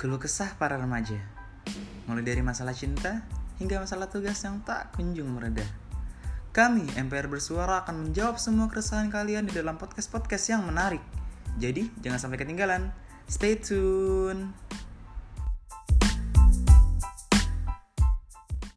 Keluh kesah para remaja, mulai dari masalah cinta hingga masalah tugas yang tak kunjung mereda. Kami, MPR Bersuara akan menjawab semua keresahan kalian di dalam podcast-podcast yang menarik. Jadi, jangan sampai ketinggalan. Stay tune.